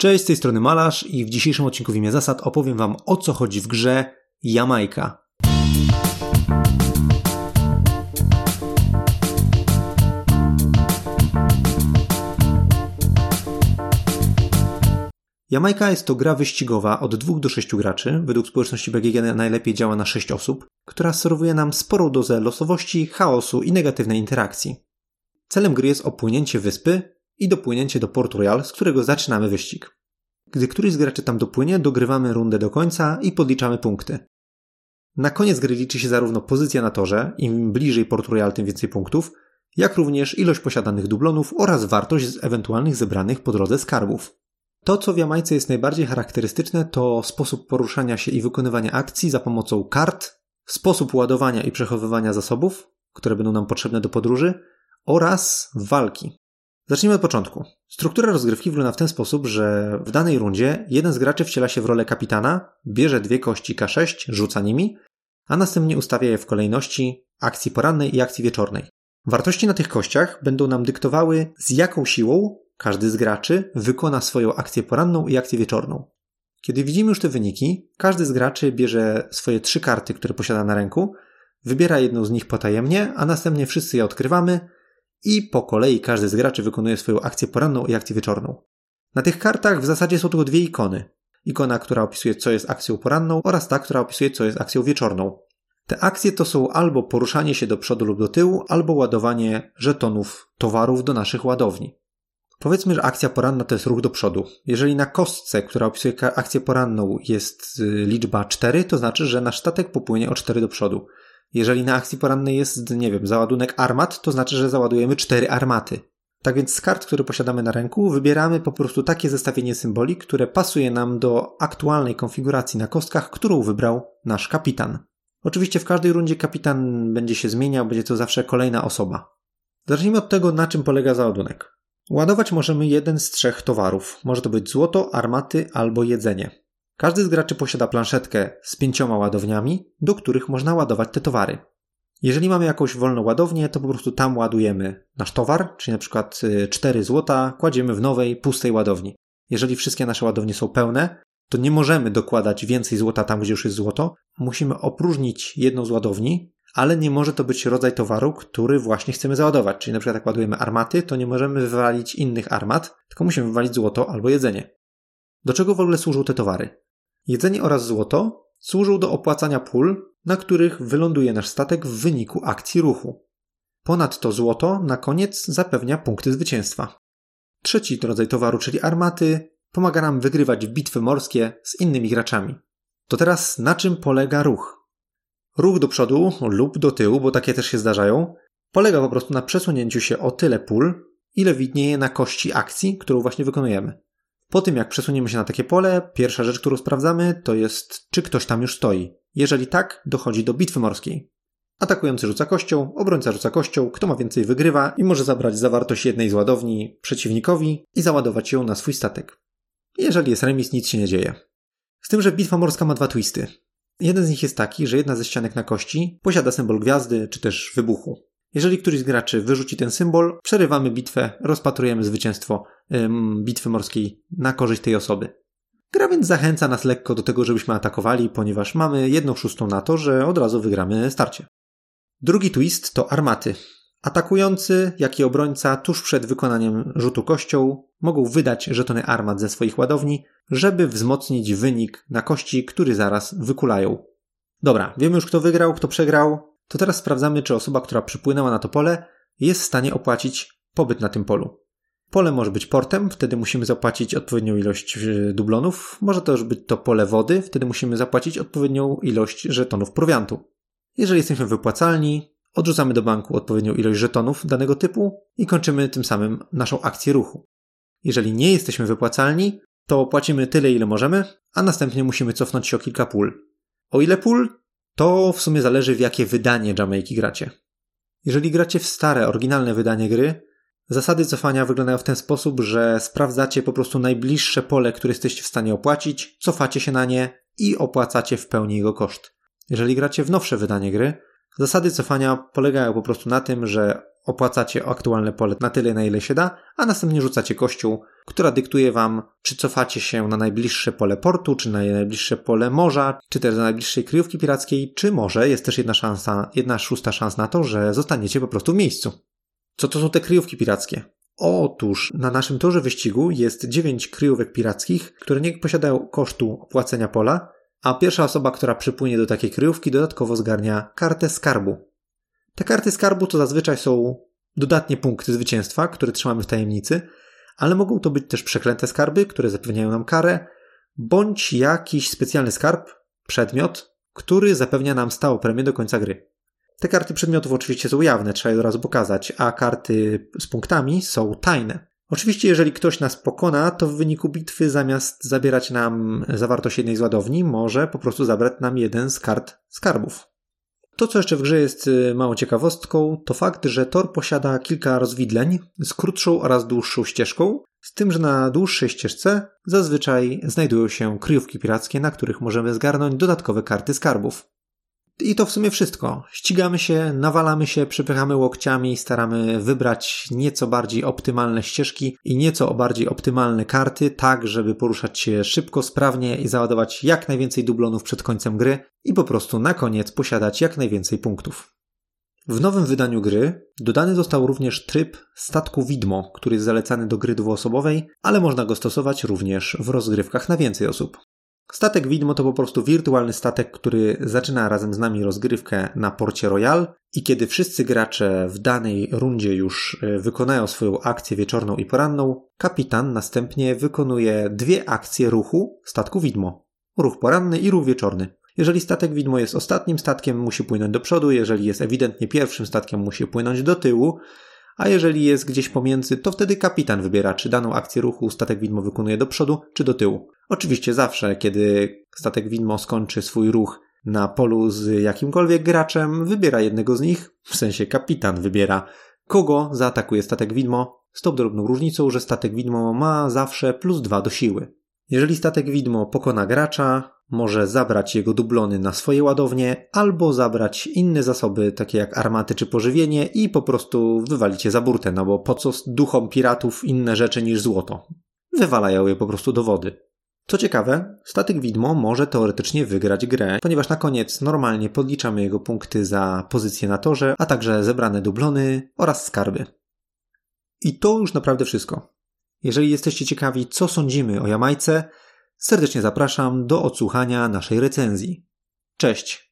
Cześć, z tej strony Malarz i w dzisiejszym odcinku w imię zasad opowiem Wam o co chodzi w grze Jamajka. Jamajka jest to gra wyścigowa od 2 do 6 graczy, według społeczności BGG najlepiej działa na 6 osób, która serwuje nam sporą dozę losowości, chaosu i negatywnej interakcji. Celem gry jest opłynięcie wyspy i dopłynięcie do Port Royal, z którego zaczynamy wyścig. Gdy któryś z graczy tam dopłynie, dogrywamy rundę do końca i podliczamy punkty. Na koniec gry liczy się zarówno pozycja na torze, im bliżej Port Royal, tym więcej punktów, jak również ilość posiadanych dublonów oraz wartość z ewentualnych zebranych po drodze skarbów. To, co w Jamajce jest najbardziej charakterystyczne, to sposób poruszania się i wykonywania akcji za pomocą kart, sposób ładowania i przechowywania zasobów, które będą nam potrzebne do podróży, oraz walki. Zacznijmy od początku. Struktura rozgrywki wygląda w ten sposób, że w danej rundzie jeden z graczy wciela się w rolę kapitana, bierze dwie kości K6, rzuca nimi, a następnie ustawia je w kolejności akcji porannej i akcji wieczornej. Wartości na tych kościach będą nam dyktowały, z jaką siłą każdy z graczy wykona swoją akcję poranną i akcję wieczorną. Kiedy widzimy już te wyniki, każdy z graczy bierze swoje trzy karty, które posiada na ręku, wybiera jedną z nich potajemnie, a następnie wszyscy je odkrywamy i po kolei każdy z graczy wykonuje swoją akcję poranną i akcję wieczorną. Na tych kartach w zasadzie są tylko dwie ikony. Ikona, która opisuje, co jest akcją poranną, oraz ta, która opisuje, co jest akcją wieczorną. Te akcje to są albo poruszanie się do przodu lub do tyłu, albo ładowanie żetonów towarów do naszych ładowni. Powiedzmy, że akcja poranna to jest ruch do przodu. Jeżeli na kostce, która opisuje akcję poranną, jest y, liczba 4, to znaczy, że nasz statek popłynie o 4 do przodu. Jeżeli na akcji porannej jest, nie wiem, załadunek armat, to znaczy, że załadujemy cztery armaty. Tak więc z kart, które posiadamy na ręku, wybieramy po prostu takie zestawienie symboli, które pasuje nam do aktualnej konfiguracji na kostkach, którą wybrał nasz kapitan. Oczywiście w każdej rundzie kapitan będzie się zmieniał, będzie to zawsze kolejna osoba. Zacznijmy od tego, na czym polega załadunek. Ładować możemy jeden z trzech towarów. Może to być złoto, armaty albo jedzenie. Każdy z graczy posiada planszetkę z pięcioma ładowniami, do których można ładować te towary. Jeżeli mamy jakąś wolną ładownię, to po prostu tam ładujemy nasz towar, czyli na przykład 4 y, złota kładziemy w nowej, pustej ładowni. Jeżeli wszystkie nasze ładownie są pełne, to nie możemy dokładać więcej złota tam, gdzie już jest złoto. Musimy opróżnić jedną z ładowni, ale nie może to być rodzaj towaru, który właśnie chcemy załadować. Czyli na przykład jak ładujemy armaty, to nie możemy wywalić innych armat, tylko musimy wywalić złoto albo jedzenie. Do czego w ogóle służą te towary? Jedzenie oraz złoto służą do opłacania pól, na których wyląduje nasz statek w wyniku akcji ruchu. Ponadto złoto na koniec zapewnia punkty zwycięstwa. Trzeci rodzaj towaru, czyli armaty, pomaga nam wygrywać bitwy morskie z innymi graczami. To teraz na czym polega ruch? Ruch do przodu lub do tyłu, bo takie też się zdarzają, polega po prostu na przesunięciu się o tyle pól, ile widnieje na kości akcji, którą właśnie wykonujemy. Po tym, jak przesuniemy się na takie pole, pierwsza rzecz, którą sprawdzamy, to jest, czy ktoś tam już stoi. Jeżeli tak, dochodzi do bitwy morskiej. Atakujący rzuca kością, obrońca rzuca kością, kto ma więcej wygrywa i może zabrać zawartość jednej z ładowni przeciwnikowi i załadować ją na swój statek. Jeżeli jest remis, nic się nie dzieje. Z tym, że bitwa morska ma dwa twisty. Jeden z nich jest taki, że jedna ze ścianek na kości posiada symbol gwiazdy czy też wybuchu. Jeżeli któryś z graczy wyrzuci ten symbol, przerywamy bitwę, rozpatrujemy zwycięstwo ym, bitwy morskiej na korzyść tej osoby. Gra więc zachęca nas lekko do tego, żebyśmy atakowali, ponieważ mamy jedną szóstą na to, że od razu wygramy starcie. Drugi twist to armaty. Atakujący, jak i obrońca tuż przed wykonaniem rzutu kością mogą wydać żetony armat ze swoich ładowni, żeby wzmocnić wynik na kości, który zaraz wykulają. Dobra, wiemy już kto wygrał, kto przegrał, to teraz sprawdzamy, czy osoba, która przypłynęła na to pole, jest w stanie opłacić pobyt na tym polu. Pole może być portem, wtedy musimy zapłacić odpowiednią ilość e, dublonów. Może też być to pole wody, wtedy musimy zapłacić odpowiednią ilość żetonów prowiantu. Jeżeli jesteśmy wypłacalni, odrzucamy do banku odpowiednią ilość żetonów danego typu i kończymy tym samym naszą akcję ruchu. Jeżeli nie jesteśmy wypłacalni, to płacimy tyle, ile możemy, a następnie musimy cofnąć się o kilka pól. O ile pól, to w sumie zależy w jakie wydanie Jamaiki gracie. Jeżeli gracie w stare, oryginalne wydanie gry, zasady cofania wyglądają w ten sposób, że sprawdzacie po prostu najbliższe pole, które jesteście w stanie opłacić, cofacie się na nie i opłacacie w pełni jego koszt. Jeżeli gracie w nowsze wydanie gry, Zasady cofania polegają po prostu na tym, że opłacacie aktualne pole na tyle, na ile się da, a następnie rzucacie kością, która dyktuje wam, czy cofacie się na najbliższe pole portu, czy na najbliższe pole morza, czy też do najbliższej kryjówki pirackiej, czy może jest też jedna szansa, jedna szósta szans na to, że zostaniecie po prostu w miejscu. Co to są te kryjówki pirackie? Otóż na naszym torze wyścigu jest 9 kryjówek pirackich, które nie posiadają kosztu opłacenia pola, a pierwsza osoba, która przypłynie do takiej kryjówki, dodatkowo zgarnia kartę skarbu. Te karty skarbu to zazwyczaj są dodatnie punkty zwycięstwa, które trzymamy w tajemnicy, ale mogą to być też przeklęte skarby, które zapewniają nam karę, bądź jakiś specjalny skarb, przedmiot, który zapewnia nam stałą premię do końca gry. Te karty przedmiotów oczywiście są jawne, trzeba je od razu pokazać, a karty z punktami są tajne. Oczywiście, jeżeli ktoś nas pokona, to w wyniku bitwy zamiast zabierać nam zawartość jednej z ładowni, może po prostu zabrać nam jeden z kart skarbów. To, co jeszcze w grze jest y, małą ciekawostką, to fakt, że tor posiada kilka rozwidleń z krótszą oraz dłuższą ścieżką, z tym, że na dłuższej ścieżce zazwyczaj znajdują się kryjówki pirackie, na których możemy zgarnąć dodatkowe karty skarbów. I to w sumie wszystko. Ścigamy się, nawalamy się, przypychamy łokciami, staramy wybrać nieco bardziej optymalne ścieżki i nieco bardziej optymalne karty, tak żeby poruszać się szybko, sprawnie i załadować jak najwięcej dublonów przed końcem gry i po prostu na koniec posiadać jak najwięcej punktów. W nowym wydaniu gry dodany został również tryb statku widmo, który jest zalecany do gry dwuosobowej, ale można go stosować również w rozgrywkach na więcej osób. Statek widmo to po prostu wirtualny statek, który zaczyna razem z nami rozgrywkę na porcie Royal i kiedy wszyscy gracze w danej rundzie już e, wykonają swoją akcję wieczorną i poranną, kapitan następnie wykonuje dwie akcje ruchu statku widmo. Ruch poranny i ruch wieczorny. Jeżeli statek widmo jest ostatnim statkiem, musi płynąć do przodu, jeżeli jest ewidentnie pierwszym statkiem, musi płynąć do tyłu, a jeżeli jest gdzieś pomiędzy, to wtedy kapitan wybiera, czy daną akcję ruchu statek widmo wykonuje do przodu, czy do tyłu. Oczywiście zawsze, kiedy statek widmo skończy swój ruch na polu z jakimkolwiek graczem, wybiera jednego z nich, w sensie kapitan wybiera, kogo zaatakuje statek widmo, z tą drobną różnicą, że statek widmo ma zawsze plus dwa do siły. Jeżeli statek widmo pokona gracza, może zabrać jego dublony na swoje ładownie, albo zabrać inne zasoby, takie jak armaty czy pożywienie i po prostu wywalić je za burtę, no bo po co duchom piratów inne rzeczy niż złoto? Wywalają je po prostu do wody. Co ciekawe, statek widmo może teoretycznie wygrać grę, ponieważ na koniec normalnie podliczamy jego punkty za pozycję na torze, a także zebrane dublony oraz skarby. I to już naprawdę wszystko. Jeżeli jesteście ciekawi, co sądzimy o Jamajce, serdecznie zapraszam do odsłuchania naszej recenzji. Cześć!